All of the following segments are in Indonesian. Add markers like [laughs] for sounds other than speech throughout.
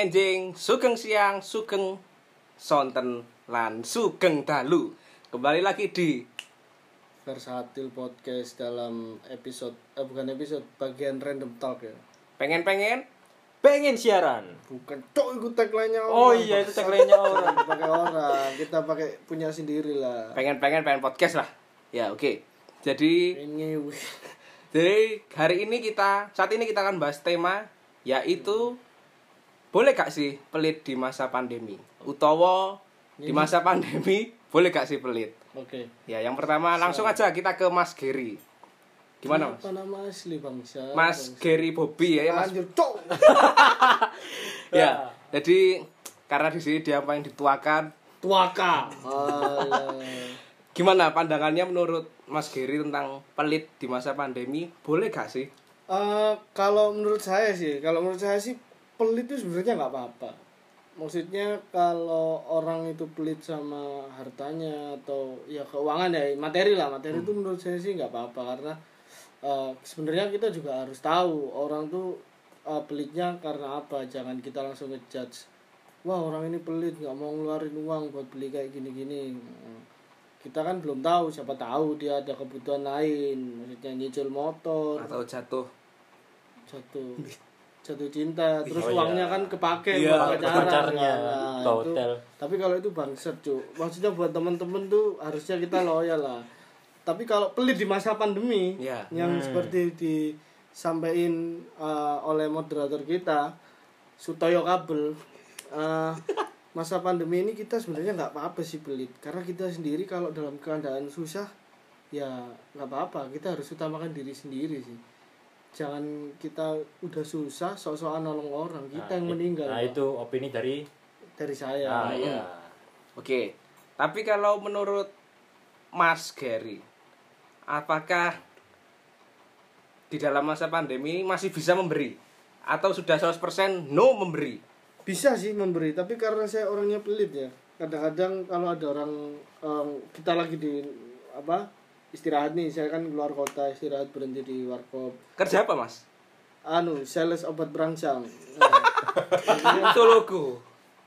enjing, sugeng siang, sugeng sonten lan sugeng dalu. Kembali lagi di Versatil podcast dalam episode eh bukan episode bagian random talk ya. Pengen-pengen? Pengen siaran. Bukan cok itu tagline-nya oh orang, iya itu tagline-nya orang. pakai orang kita pakai punya sendiri lah. Pengen-pengen pengen podcast lah. Ya, oke. Jadi ini jadi hari ini kita saat ini kita akan bahas tema yaitu boleh gak sih pelit di masa pandemi? Utawa di masa pandemi boleh gak sih pelit? oke Ya, yang pertama langsung aja kita ke Mas Geri. Gimana, Mas? apa nama asli bangsa Mas Bangsa. Geri Bobby ya, ya Mas. anjir [laughs] Ya, jadi karena di sini dia paling dituakan. tuaka. [laughs] Gimana pandangannya menurut Mas Geri tentang pelit di masa pandemi? Boleh gak sih? Eh, kalau menurut saya sih kalau menurut saya sih pelit itu sebenarnya nggak apa-apa. Maksudnya kalau orang itu pelit sama hartanya atau ya keuangan ya materi lah. Materi itu menurut saya sih nggak apa-apa karena eh, sebenarnya kita juga harus tahu orang tuh eh, pelitnya karena apa. Jangan kita langsung ngejudge wah orang ini pelit nggak mau ngeluarin uang buat beli kayak gini-gini. Kita kan belum tahu siapa tahu dia ada kebutuhan lain. Maksudnya nyicil motor. Atau jatuh? jatuh [laughs] jatuh cinta terus Oh, uangnya iya. kan kepake Iya, buat pacarnya, Nah, ke itu- hotel. tapi kalau itu bangsat cuy maksudnya buat temen-temen tuh harusnya kita loyal lah. Tapi kalau pelit di masa pandemi Iya. yang seperti disampaikan uh, oleh moderator kita Sutoyo Kabel uh, [laughs] masa pandemi ini kita sebenarnya nggak apa-apa sih pelit. Karena kita sendiri kalau dalam keadaan susah ya nggak apa-apa. Kita harus utamakan diri sendiri sih jangan kita udah susah sok-sokan nolong orang kita yang meninggal nah itu opini dari dari saya nah, iya. Oke. Tapi kalau menurut Mas Geri, apakah di dalam masa pandemi masih bisa memberi atau sudah 100% no memberi? bisa sih memberi tapi karena saya orangnya pelit ya kadang-kadang kalau ada orang em, kita lagi di apa istirahat nih saya kan keluar kota istirahat berhenti di warkop. Kerja apa, Mas? anu sales obat berangsang Nah, [laughs] Itu logo.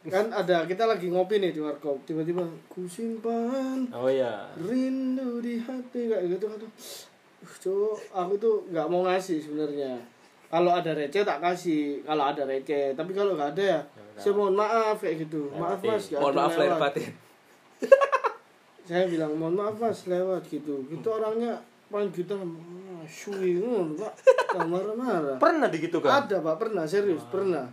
kan ada kita lagi ngopi nih di warkop. Tiba-tiba kusimpan. Oh iya. Rindu di hati kayak gitu aduh uh, cowok aku tuh nggak mau ngasih sebenarnya. Kalau ada receh tak kasih. Kalau ada receh tapi kalau nggak ada ya saya mohon maaf kayak gitu. Maaf mas Mohon maaf lahir batin. [laughs] saya bilang mohon maaf mas lewat gitu. Gitu orangnya paling gitu ah, shui ngono, pak. Marah-marah. Pernah begitu kan ada pak pernah serius pernah.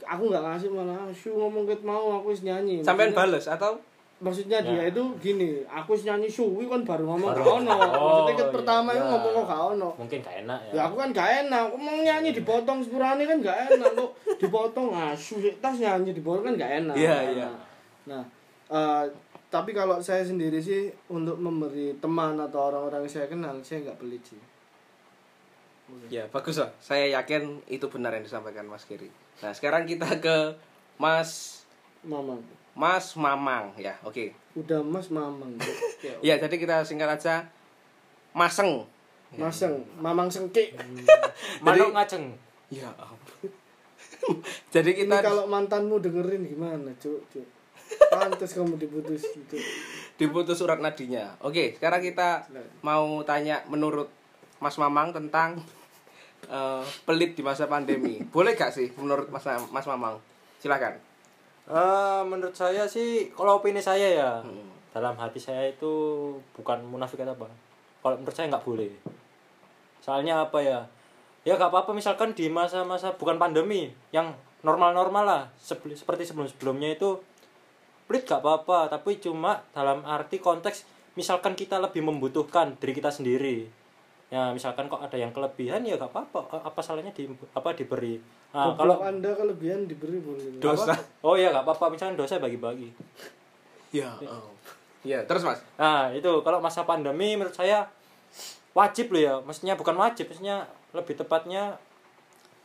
Aku nggak ngasih malah "Ah, shu ngomong ket mau aku wis nyanyi. Sampean Maksudnya- bales atau? Maksudnya dia Ya. itu gini aku wis nyanyi suwi kan baru ngomong Baru- gak ono. Oh, maksudnya ket iya, pertama itu iya. ngomong kok gak ono. Mungkin gak enak ya. Ya aku kan gak enak. Aku mau nyanyi dipotong sepurane kan gak enak kok. Dipotong asu tas nyanyi dipotong kan gak enak. Iya, iya. nah eh, tapi kalau saya sendiri sih untuk memberi teman atau orang-orang yang saya kenal saya nggak pelit sih Ya, bagus lah. Saya yakin itu benar yang disampaikan Mas Geri. Nah, sekarang kita ke Mas mamang Mas Mamang ya. Oke. udah mas mamang Ya, [laughs] Ya, jadi kita singkat aja Maseng. maseng mamang sengke [laughs] manuk ngaceng Ya ampun. [laughs] jadi ini kita kalau mantanmu dengerin gimana cuk cuk pantas kamu diputus gitu diputus surat nadinya. Oke, sekarang kita mau tanya menurut Mas Mamang tentang eh, pelit di masa pandemi. Boleh gak sih menurut Mas Mas Mamang? Silakan. Eh, menurut saya sih kalau opini saya ya dalam hati saya itu bukan munafik atau apa kalau menurut saya nggak boleh soalnya apa ya ya nggak apa-apa misalkan di masa-masa bukan pandemi yang normal-normal lah seperti sebelum-sebelumnya itu pelit gak apa-apa tapi cuma dalam arti konteks misalkan kita lebih membutuhkan diri kita sendiri ya misalkan kok ada yang kelebihan ya gak apa-apa apa salahnya di apa diberi nah, kalau anda kelebihan diberi boleh Dosa. oh ya gak apa-apa misalkan dosa bagi-bagi Ya. Oh. Ya, terus Mas. Nah, itu kalau masa pandemi menurut saya wajib loh ya. Maksudnya bukan wajib, maksudnya lebih tepatnya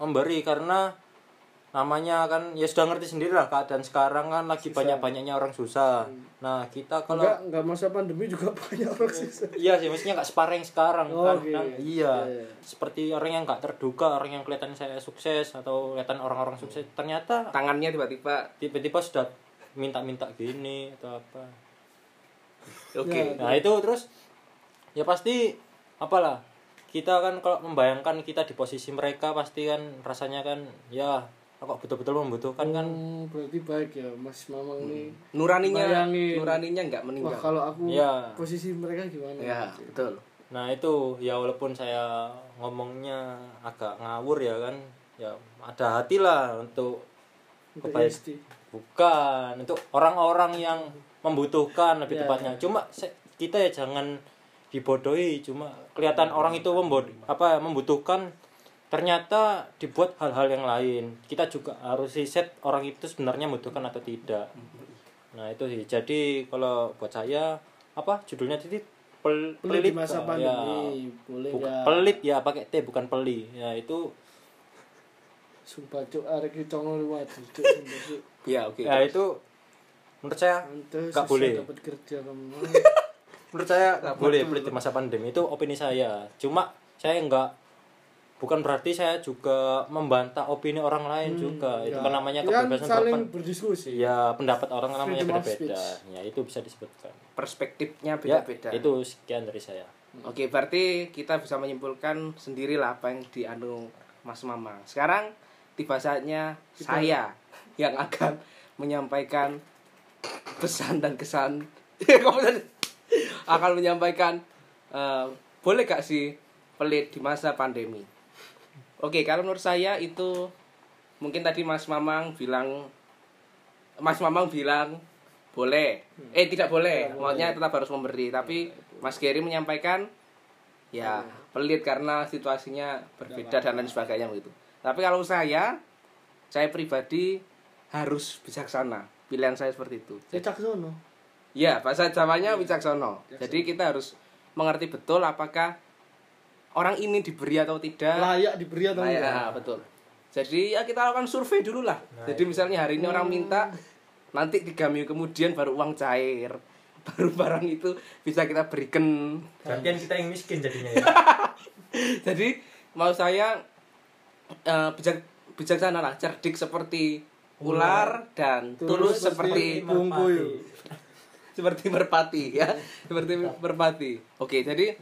memberi karena namanya kan ya sudah ngerti sendiri lah keadaan sekarang kan lagi banyak-banyaknya orang susah. Nah, kita kalau enggak enggak masa pandemi juga [laughs] banyak orang susah Iya sih, maksudnya nggak separah yang sekarang Oh, kan. oke. Nah, iya. Iya, iya. Seperti orang yang nggak terduga, orang yang kelihatan saya sukses atau kelihatan orang-orang sukses, ternyata Tangannya tiba-tiba tiba-tiba sudah minta-minta gini atau apa. [laughs] oke. Ya. Nah itu terus ya pasti apalah kita kan kalau membayangkan kita di posisi mereka pasti kan rasanya kan ya kok betul-betul membutuhkan kan Hmm, berarti baik ya Mas Mamang ini Nuraninya Bayangin. nuraninya nggak wah meninggal. kalau aku Iya. posisi mereka gimana Ya, betul. nah itu ya walaupun saya ngomongnya agak ngawur ya kan ya ada hati lah untuk kebaik- bukan untuk orang-orang yang membutuhkan lebih Ya, tepatnya cuma se- kita ya jangan dibodohi cuma kelihatan orang itu membod apa membutuhkan ternyata dibuat hal-hal yang lain. Kita juga harus riset orang itu sebenarnya membutuhkan atau tidak. Nah itu sih. Jadi kalau buat saya apa judulnya tadi pel- Pelit di masa. Ya, pandemi. boleh bukan ya. pelit ya pakai T bukan peli. Ya itu sumpah cuk arek iki congol cuk cuk. Ya, oke. ya itu menurut saya Nggak boleh. dapat kerja kamu. Menurut saya nggak boleh pelit di masa pandemi. Itu opini saya. Cuma saya nggak bukan berarti saya juga membantah opini orang lain juga. Itu kan namanya kan kebebasan saling berpen- berdiskusi. Ya pendapat orang kan namanya beda-beda ya itu bisa disebutkan. Perspektifnya ya beda-beda. itu sekian dari saya. Oke, berarti kita bisa menyimpulkan sendirilah apa yang dianu Mas Mamang. Sekarang tiba saatnya saya yang akan menyampaikan pesan dan kesan. [laughs] Tadi akan menyampaikan eh, boleh gak sih pelit di masa pandemi. Oke, kalau menurut saya itu mungkin tadi Mas Mamang bilang Mas Mamang bilang boleh. Eh tidak boleh. Maunya tetap harus memberi, tapi Mas Geri menyampaikan ya pelit karena situasinya berbeda dan lain sebagainya begitu. Tapi kalau saya saya pribadi harus bijaksana. Pilihan saya seperti itu. Caksono Ya, bahasa Jawanya wicaksono. Jadi kita harus mengerti betul apakah orang ini diberi atau tidak. layak diberi atau Nah, enggak ya, betul. Jadi ya kita lakukan survei dulu lah. Jadi misalnya hari ini orang minta, nanti tiga minggu kemudian baru uang cair, [laughs] baru barang itu bisa kita berikan. gantian kita yang miskin jadinya ya [laughs] Jadi mau saya eh, bijak bijaksana lah, cerdik seperti ular dan tulus, seperti bungkuyu [laughs] seperti merpati ya seperti merpati oke jadi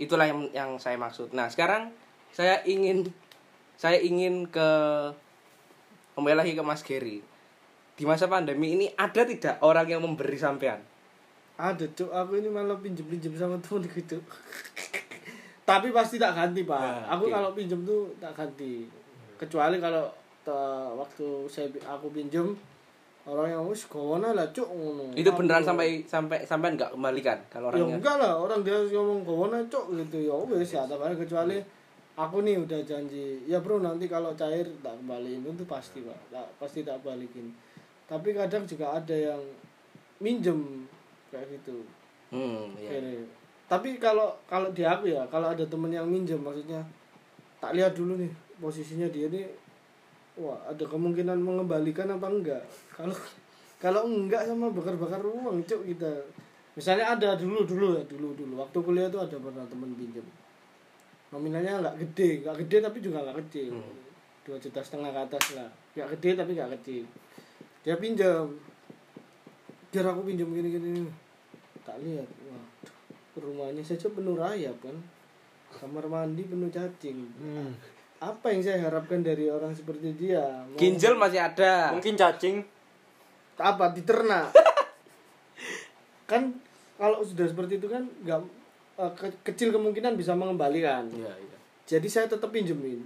itulah yang yang saya maksud. Nah sekarang saya ingin saya ingin ke kembali lagi ke Mas Geri di masa pandemi ini ada tidak orang yang memberi sampean? Ada cuk. Aku ini malah pinjem pinjem sama temen gitu tapi pasti tak ganti pak. Nah, aku oke. kalau pinjem tuh tak ganti. Kecuali kalau te- waktu saya aku pinjem orang yang wis kawana lah cuk ngono. Itu beneran Aku- sampai sampai sampai nggak kembalikan kalau ya orangnya? enggak lah orang dia ngomong kawana cuk gitu. Ya wis ya balik kecuali aku nih udah janji ya bro nanti kalau cair tak kembaliin. Itu pasti pak. Tak, pasti tak balikin. Tapi kadang juga ada yang minjem kayak gitu. Hmm, iya. Kere. Tapi kalau kalau di aku ya, kalau ada temen yang minjem maksudnya tak lihat dulu nih posisinya dia nih wah ada kemungkinan mengembalikan apa enggak. Kalau kalau enggak sama bakar-bakar uang cuk kita. Misalnya ada dulu dulu ya dulu dulu waktu kuliah tuh ada pernah temen pinjem. Nominalnya nggak gede, nggak gede tapi juga nggak kecil. Dua juta setengah ke atas lah. Nggak gede tapi nggak kecil. Dia pinjam. Biar aku pinjam gini-gini. Tak lihat. Wah, rumahnya saja penuh rayap kan kamar mandi penuh cacing apa yang saya harapkan dari orang seperti dia? Mau- ginjal masih ada. Mungkin cacing. Apa? Diternak? [laughs] Kan kalau sudah seperti itu kan nggak eh, ke- kecil kemungkinan bisa mengembalikan. Iya iya. Jadi saya tetap pinjemin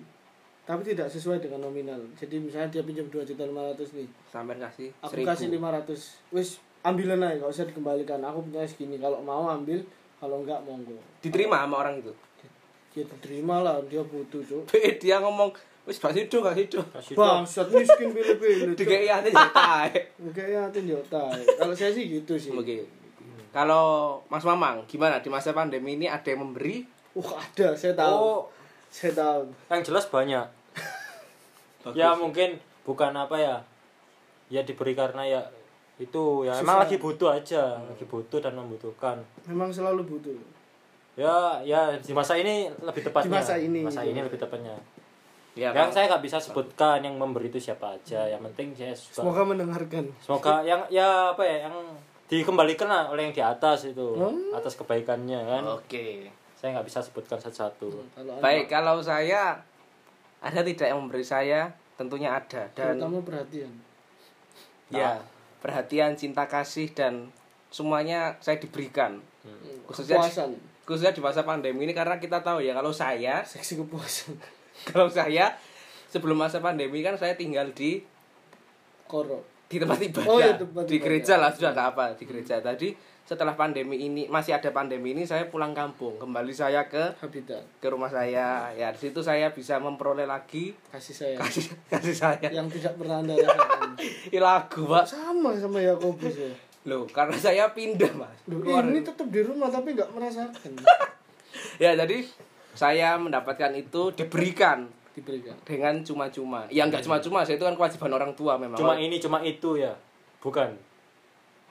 tapi tidak sesuai dengan nominal. Jadi misalnya dia pinjam dua juta lima ratus nih. Sampai kasih aku seribu. kasih lima ratus. Wis ambilan aja nggak usah dikembalikan. Aku punya segini. Kalau mau ambil kalau enggak monggo. Diterima sama orang itu ya diterima lah dia butuh cuk [laughs] Be, dia ngomong wis gak sido gak sido Kasih bangsat miskin pilih-pilih cuk. dikei ate jatah Kayaknya hati dia tai. Kalau saya sih gitu sih. oke kalau Mas Mamang gimana di masa pandemi ini ada yang memberi Wah ada, saya tahu. Oh, Saya tahu. yang jelas banyak. [laughs] ya mungkin bukan apa ya. Ya diberi karena ya itu ya emang Susah. lagi butuh aja, lagi butuh dan membutuhkan. Memang selalu butuh. Ya, ya di masa ini lebih tepatnya. Di masa ini, Masa ini lebih tepatnya. ya yang saya nggak bisa sebutkan yang memberi itu siapa aja. Yang penting saya suka. Semoga mendengarkan. Semoga yang ya apa ya yang dikembalikan lah oleh yang di atas itu Hmm. atas kebaikannya kan. oke Saya nggak bisa sebutkan satu-satu. Kalau baik kalau saya ada tidak yang memberi saya tentunya ada dan terutama perhatian. ya perhatian cinta kasih dan semuanya saya diberikan khususnya di, Kepuasan. Khususnya di masa pandemi ini karena kita tahu ya kalau saya [laughs] Seksi kepuasan. kalau saya sebelum masa pandemi kan saya tinggal di Koro. di tempat ibadah Oh, iya, tempat di ibadah. gereja lah sudah nggak apa di gereja tadi setelah pandemi ini masih ada pandemi ini saya pulang kampung kembali saya ke Habitat. ke rumah saya ya di situ saya bisa memperoleh lagi Kasih saya. kasih [laughs] kasih saya Yang tidak pernah anda rasakan. [laughs] Ini lagu pak Sama sama Yakobus ya. Loh karena [laughs] saya pindah mas. Keluar. ini tetap di rumah tapi nggak merasakan. [laughs] ya jadi saya mendapatkan itu diberikan. Diberikan. dengan cuma-cuma. Ya nggak cuma-cuma saya itu kan kewajiban orang tua memang. Cuma ini, cuma itu ya. Bukan.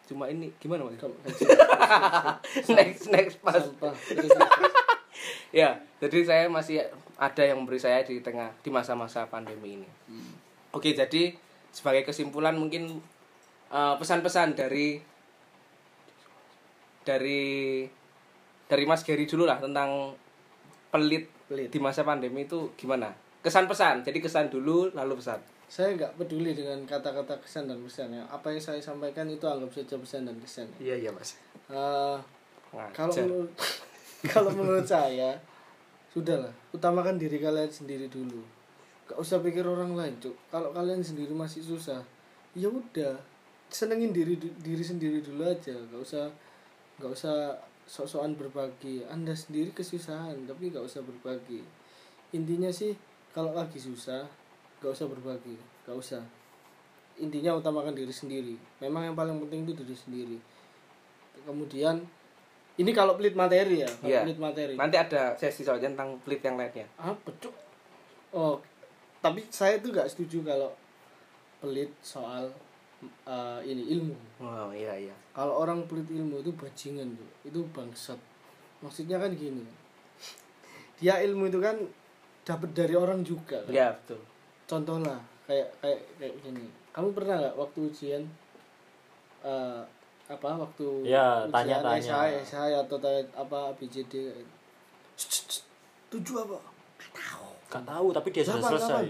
cuma ini. Gimana mas? Kamu- [laughs] next next pas ya jadi saya masih ada yang memberi saya di tengah di masa-masa pandemi ini. Oke jadi sebagai kesimpulan mungkin eh, pesan-pesan dari dari dari Mas Gary dulu lah tentang pelit, Pelit. di masa pandemi itu gimana? Kesan pesan jadi kesan dulu lalu pesan. Saya nggak peduli dengan kata-kata kesan dan pesan ya. Apa yang saya sampaikan itu anggap saja pesan dan kesan iya iya mas. Eh, kalau menurut [laughs] kalau menurut saya sudahlah utamakan diri kalian sendiri dulu. Gak usah pikir orang lain cuk. Kalau kalian sendiri masih susah ya udah senengin diri diri sendiri dulu aja. Gak usah gak usah sok-sokan berbagi. Anda sendiri kesusahan tapi gak usah berbagi. Intinya sih kalau lagi susah gak usah berbagi. Gak usah. Intinya utamakan diri sendiri. Memang yang paling penting itu diri sendiri. Kemudian ini kalau pelit materi ya kalau Iya. pelit materi. Nanti ada sesi soalnya tentang pelit yang lainnya. Apa cuk oh tapi saya tuh gak setuju kalau pelit soal uh, ini ilmu. Oh iya iya. Kalau orang pelit ilmu itu bajingan tuh itu bangsat. Maksudnya kan gini. Dia ilmu itu kan dapat dari orang juga kan? iya betul. Contoh lah kayak kayak kayak gini. Kamu pernah nggak waktu ujian eh apa waktu Ya, ujian tanya-tanya. SI, SI atau tanya apa ABCD tujuh apa? Gak tahu, tapi dia sudah selesai.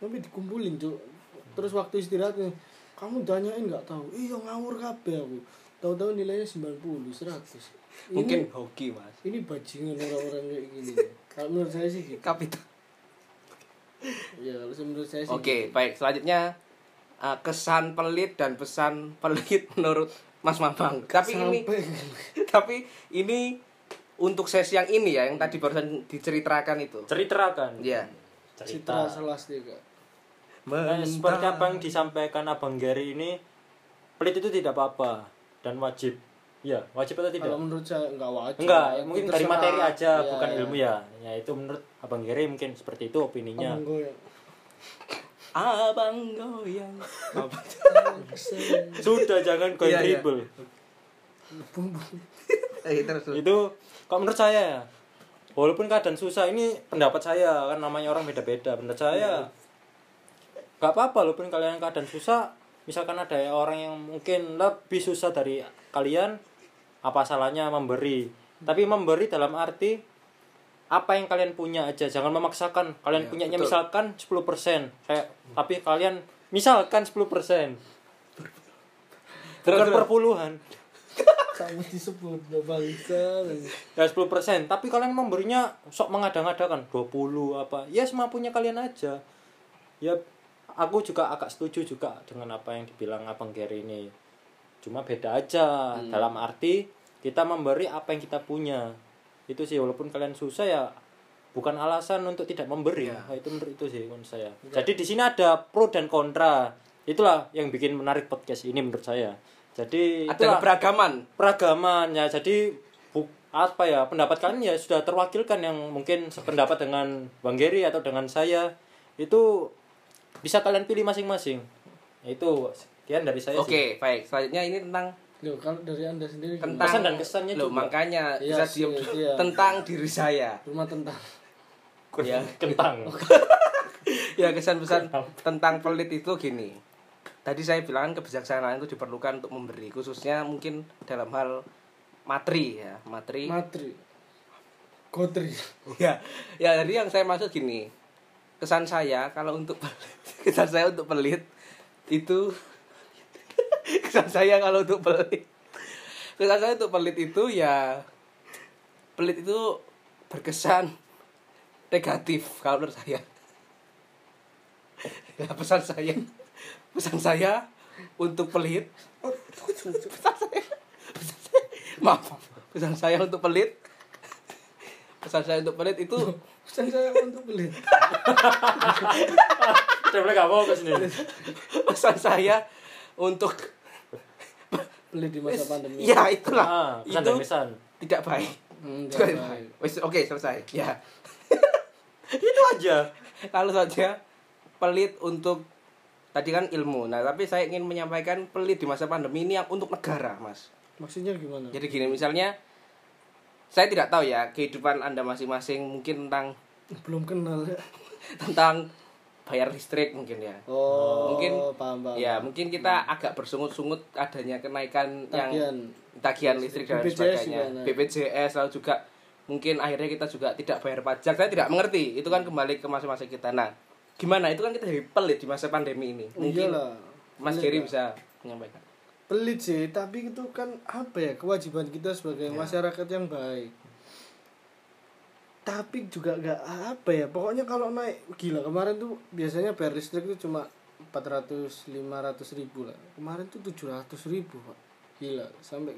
tapi dikumpulin tuh terus waktu istirahat nih, kamu tanyain nggak tahu iya ngawur kabeh aku tahu-tahu nilainya 90 100 ini, mungkin hoki mas ini bajingan orang-orang kayak gini [laughs] kalau menurut saya sih gitu kapital ya kalau menurut saya sih Oke, gitu. baik. Selanjutnya uh, kesan pelit dan pesan pelit [laughs] menurut Mas Mamang. Tapi ini [laughs] tapi ini untuk sesi yang ini ya, yang tadi barusan diceritakan itu. Ceritakan. Ya. citra Cerita. selastika Nah, seperti apa yang disampaikan Abang Gary ini, pelit itu tidak apa-apa dan wajib. Ya, wajib atau tidak? kalau menurut saya nggak wajib Enggak, Ya, mungkin dari materi aja, Ya, bukan ya. ilmu ya. Ya itu menurut Abang Gary mungkin seperti itu opininya. Abang goyang. Abang goyang. Sudah jangan goyang iya. dribble. Terus. Itu kalau menurut saya ya, walaupun keadaan susah ini pendapat saya kan namanya orang beda-beda. Pendapat saya nggak apa-apa walaupun kalian keadaan susah, misalkan ada orang yang mungkin lebih susah dari kalian, apa salahnya memberi? Tapi memberi dalam arti apa yang kalian punya aja, jangan memaksakan. Kalian Ya, punyanya betul. misalkan 10%, kayak tapi kalian misalkan 10%. [laughs] Terus, Bukan terus. perpuluhan. sama disebut gak bangsa ya 10% tapi kalian memberinya sok mengada-ngadakan 20 apa ya semampunya kalian aja ya aku juga agak setuju juga dengan apa yang dibilang abang Gary ini. Cuma beda aja. Dalam arti kita memberi apa yang kita punya. Itu sih walaupun kalian susah ya bukan alasan untuk tidak memberi. Nah, itu menurut itu sih menurut saya. Jadi di sini ada pro dan kontra. Itulah yang bikin menarik podcast ini menurut saya. Jadi Ada keberagaman. peragaman ya. Jadi bu, apa ya pendapat kalian ya sudah terwakilkan yang mungkin sependapat dengan Bang Geri atau dengan saya. Itu bisa kalian pilih masing-masing itu sekian dari saya Oke, baik. Selanjutnya ini tentang Loh, kalau dari anda sendiri tentang? Kesan dan kesannya Loh, juga. makanya Iya bisa sih, diem iya. tentang diri saya. rumah tentang. Ya. kentang [laughs] [laughs] ya kesan-pesan tentang pelit itu gini. Tadi saya bilang kebijaksanaan itu diperlukan untuk memberi, khususnya mungkin dalam hal materi ya, materi. matri kotri ya, ya jadi yang saya maksud gini. Kesan saya kalau untuk [laughs] kesan saya untuk pelit itu [laughs] kesan saya kalau untuk pelit. Kesan saya untuk pelit itu ya pelit itu berkesan negatif kalau menurut saya. Ya [laughs] pesan saya pesan saya untuk pelit. Pesan saya, pesan saya maaf pesan saya untuk pelit. Pesan saya untuk pelit itu pesan saya untuk beli. Gak mau ke sini. Pesan saya untuk beli di masa pandemi. ya itulah. Ah, pesan itu dan kesan tidak baik. Hmm, Tidak baik. oke selesai. Ya. [laughs] Itu aja. Lalu saja pelit untuk tadi kan ilmu. Nah tapi saya ingin menyampaikan pelit di masa pandemi ini yang untuk negara mas. Maksudnya gimana? Jadi gini misalnya saya tidak tahu ya kehidupan anda masing-masing mungkin tentang belum kenal. ya tentang bayar listrik mungkin ya. Oh Mungkin, paham paham. ya mungkin kita agak bersungut-sungut adanya kenaikan yang tagihan. listrik dan BPJS sebagainya. juga naik. BPJS lalu juga mungkin akhirnya kita juga tidak bayar pajak. Saya tidak mengerti. Itu kan kembali ke masa-masa kita. Nah gimana? Itu kan kita jadi pelit di masa pandemi ini. Mungkin iyalah. Mas Giri lah. bisa menyampaikan pelit sih tapi itu kan apa ya kewajiban kita sebagai masyarakat yang baik. Tapi juga nggak apa ya pokoknya kalau naik gila kemarin tuh biasanya bayar listrik itu cuma 400 500 ribu lah. Kemarin tuh 700 ribu pak. Gila sampai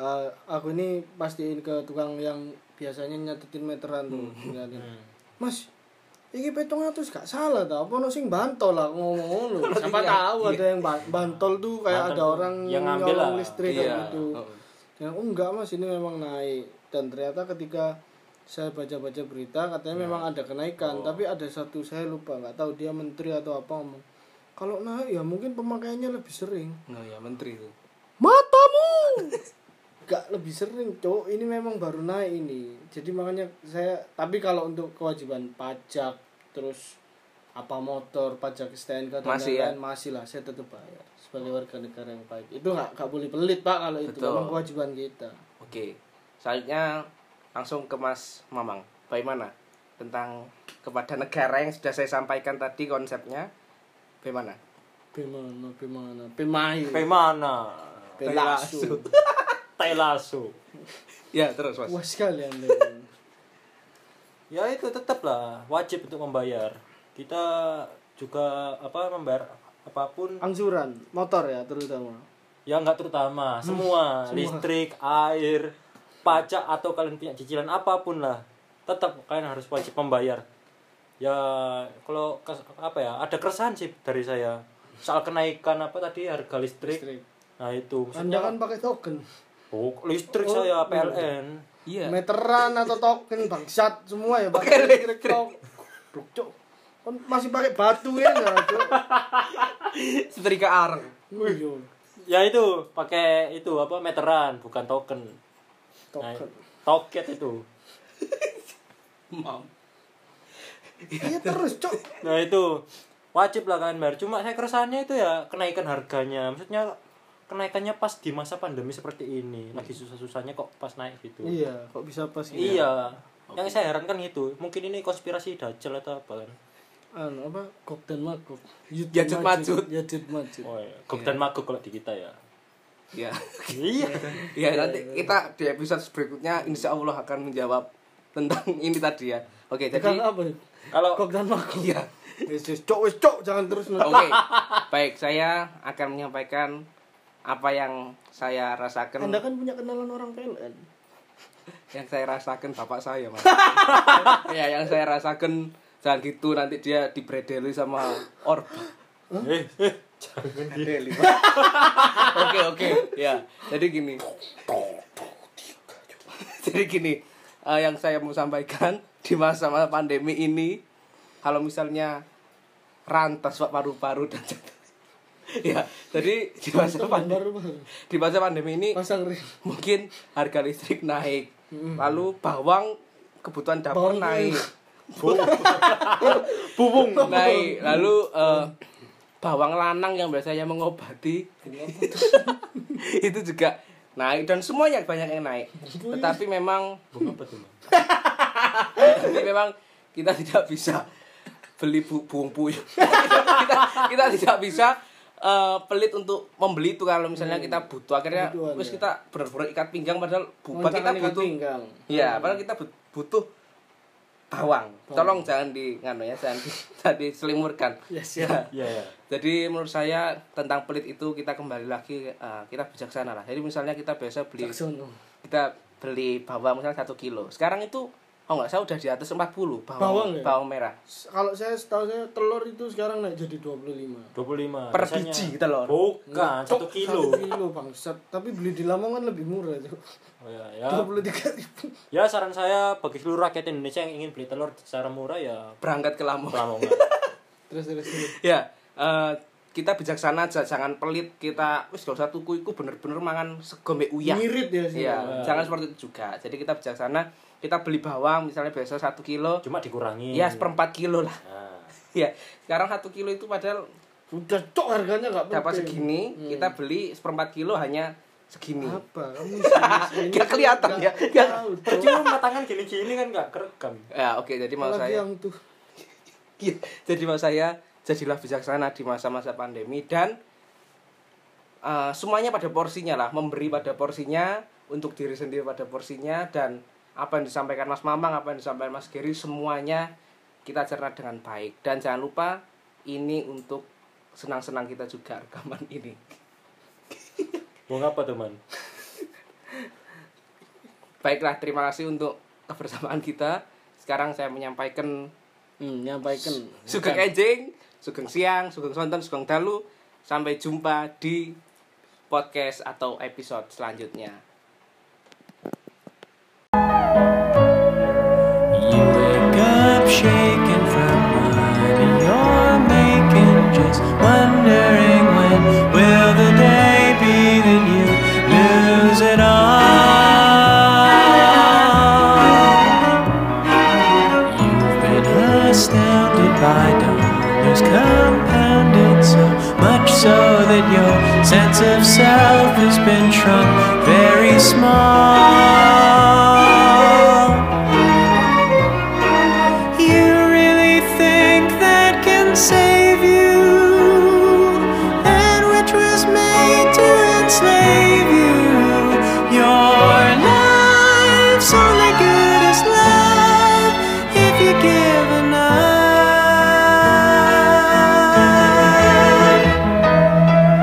eh, aku ini pastiin ke tukang yang biasanya nyatetin meteran tuh ngeliatin. mas Iki petong atus gak salah tau, apa no sing bantol lah ngomong ngono. Siapa tahu ada yang ban- bantol tuh kayak Bantol ada orang yang ngambil listrik Iya. gitu. Oh. Ya oh enggak mas. Ini memang naik. Dan ternyata ketika saya baca-baca berita katanya memang ada kenaikan. Tapi ada satu saya lupa nggak tahu dia menteri atau apa ngomong. Kalau naik ya mungkin pemakaiannya lebih sering. Nah ya menteri itu matamu [laughs] gak lebih sering cowok ini memang baru naik ini. Jadi makanya saya tapi kalau untuk kewajiban pajak terus apa motor pajak STNK dan Masih ya? lain-lain masih lah. Saya tetap bayar sebagai warga negara yang baik. Itu nggak nggak boleh pelit pak kalau itu. Betul. memang kewajiban kita. Oke. Selanjutnya langsung ke Mas Mamang. Bagaimana tentang kepada negara yang sudah saya sampaikan tadi konsepnya? Bagaimana? Bagaimana, bagaimana, pemai, Bagaimana? [laughs] Telasu. ya terus Mas Wah sekali anda. [laughs] Ya itu tetap lah wajib untuk membayar. Kita juga apa membayar apa pun Angsuran, motor ya terutama. ya nggak terutama semua, semua. listrik, air, pajak atau kalian punya cicilan apa pun lah tetap kalian harus wajib membayar. Ya kalau apa ya ada keresahan sih dari saya soal kenaikan apa tadi harga listrik. Listrik. Nah itu Anda kan pakai token. Oh, listrik Oh, saya iya. PLN. iya Meteran atau token bangsat semua ya Pakai listrik tok. Cok. Kan masih pakai batu ya Cok? setrika areng Ya itu pakai itu apa meteran bukan token. Nah, token. toket itu. Mam. Iya terus, Cok. Nah itu wajib lah kalian bayar. Cuma saya keresahannya itu ya kenaikan harganya. Maksudnya kenaikannya pas di masa pandemi seperti ini. Lagi susah-susahnya kok pas naik gitu. Iya, kok bisa pas gitu? Iya. Yang saya heran kan gitu. Mungkin ini konspirasi dajjal atau apa kan. Anu apa? Kok dan magok. Yajud majud. Yajud majud. Oh iya. Gog dan magog kalau di kita ya. Ya. Iya. Ya [laughs] nanti kita di episode berikutnya insya Allah akan menjawab tentang [laughs] ini tadi ya. Oke, jadi apa? Kalau Kok dan mako. Iya. Cok wis cok jangan terus Oke. Baik, saya akan menyampaikan apa yang saya rasakan? Anda kan punya kenalan orang PLN. [laughs] yang saya rasakan bapak saya mas. [laughs] Ya yang saya rasakan jangan gitu nanti dia dibredeli sama orba. Eh, eh, jangan gitu. [laughs] oke oke ya jadi gini. Jadi gini eh, yang saya mau sampaikan di masa-masa pandemi ini kalau misalnya rantas pak paru-paru dan [laughs] ya jadi di masa pandemi di masa pandemi ini mungkin harga listrik naik. Lalu bawang kebutuhan dapur Bawang naik. [laughs] bubung. [laughs] Naik. Lalu eh, bawang lanang yang biasanya mengobati. Itu juga naik dan semuanya banyak yang naik. Tetapi memang tapi memang kita tidak bisa beli bu puyuh kita, kita tidak bisa eh, pelit untuk membeli itu kalau misalnya kita butuh akhirnya wis ya. kita benar-benar ikat pinggang padahal bukan kita butuh pinggang. Iya, padahal kita but- butuh bawang. Tolong jangan di nganu ya, jangan di, [laughs] jangan diselimurkan. Yes, Ya. [laughs] Iya, iya. Jadi menurut saya tentang pelit itu kita kembali lagi eh, kita bijaksana lah. Jadi misalnya kita biasa beli Jackson. kita beli bawang misalnya satu kilo. Sekarang itu oh nggak saya udah di atas 40 bawang Bawang ya? bawang merah Kalau saya setahu saya telur itu sekarang naik jadi 25. 25. per Biasanya- biji telur. Bukan, satu Cok, kilo. Satu kilo bangsat. Tapi beli di Lamongan lebih murah tuh. Oh, ya, ya. Dua puluh tiga ribu. Ya saran saya bagi seluruh rakyat Indonesia yang ingin beli telur secara murah ya Berangkat ke Lamongan. Lamongan. [laughs] Terus terus terus. ya eh, kita bijaksana aja jangan pelit kita wis gak usah tuku iku bener-bener mangan sego mbek uyah Ngirit ya sih. Iya, jangan seperti itu juga. Jadi kita bijaksana, kita beli bawang misalnya biasa satu kilo, Cuma dikurangi. ya seperempat kilo lah. Nah, [laughs] Ya, sekarang satu kilo itu padahal Udah cok harganya nggak dapat segini, kita beli seperempat kilo hanya segini. Apa? [laughs] Kamu sini- [laughs] Gak kelihatan ya. Gak- tahu, Cok. Percuma tangan gini-gini kan nggak kerekam. Ya, oke, jadi mau saya yang tuh. Iya, jadi mau saya jadilah bijaksana di masa-masa pandemi dan eh, semuanya pada porsinya lah, memberi pada porsinya untuk diri sendiri pada porsinya dan apa yang disampaikan Mas Mamang, apa yang disampaikan Mas Geri semuanya kita cerna dengan baik dan jangan lupa ini untuk senang-senang kita juga rekaman [laughs] ini. Mau ngapa tuh, Man? Baiklah, terima kasih untuk kebersamaan kita. Sekarang saya menyampaikan Hmm, nyampaikan. [laughs] Sugeng Enjing, Sugeng Siang, Sugeng Sonten, Sugeng Dalu. Sampai jumpa di podcast atau episode selanjutnya. Shaking from what you're making, just wondering when will the day be that you lose it all. You've been astounded by dollars compounded so much so that your sense of self